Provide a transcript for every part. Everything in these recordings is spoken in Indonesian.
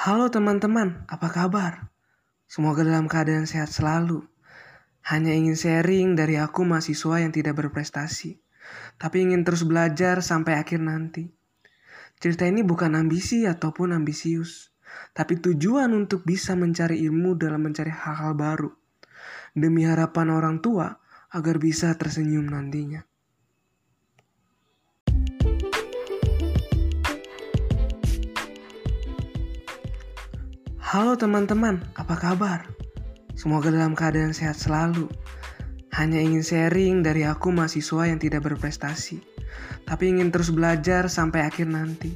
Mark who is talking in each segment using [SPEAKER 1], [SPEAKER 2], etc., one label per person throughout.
[SPEAKER 1] Halo teman-teman, apa kabar? Semoga dalam keadaan sehat selalu. Hanya ingin sharing dari aku mahasiswa yang tidak berprestasi, tapi ingin terus belajar sampai akhir nanti. Cerita ini bukan ambisi ataupun ambisius, tapi tujuan untuk bisa mencari ilmu dalam mencari hal-hal baru. Demi harapan orang tua agar bisa tersenyum nantinya. Halo teman-teman, apa kabar? Semoga dalam keadaan sehat selalu. Hanya ingin sharing dari aku mahasiswa yang tidak berprestasi, tapi ingin terus belajar sampai akhir nanti.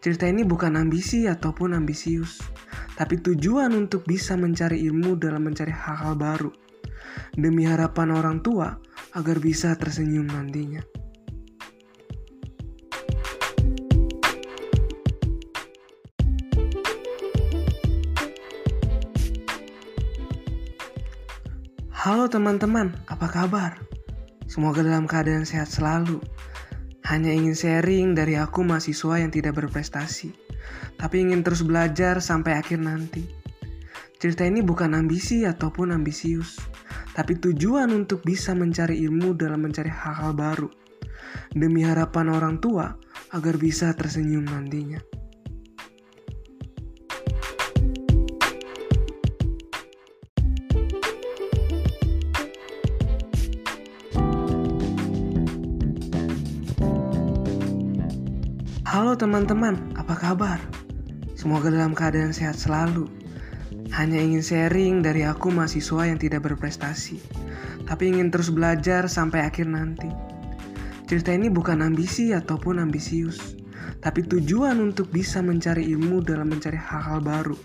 [SPEAKER 1] Cerita ini bukan ambisi ataupun ambisius, tapi tujuan untuk bisa mencari ilmu dalam mencari hal-hal baru. Demi harapan orang tua agar bisa tersenyum nantinya. Halo teman-teman, apa kabar? Semoga dalam keadaan sehat selalu. Hanya ingin sharing dari aku mahasiswa yang tidak berprestasi, tapi ingin terus belajar sampai akhir nanti. Cerita ini bukan ambisi ataupun ambisius, tapi tujuan untuk bisa mencari ilmu dalam mencari hal-hal baru. Demi harapan orang tua agar bisa tersenyum nantinya. Halo teman-teman, apa kabar? Semoga dalam keadaan sehat selalu. Hanya ingin sharing dari aku mahasiswa yang tidak berprestasi, tapi ingin terus belajar sampai akhir nanti. Cerita ini bukan ambisi ataupun ambisius, tapi tujuan untuk bisa mencari ilmu dalam mencari hal-hal baru.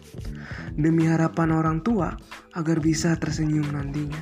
[SPEAKER 1] Demi harapan orang tua agar bisa tersenyum nantinya.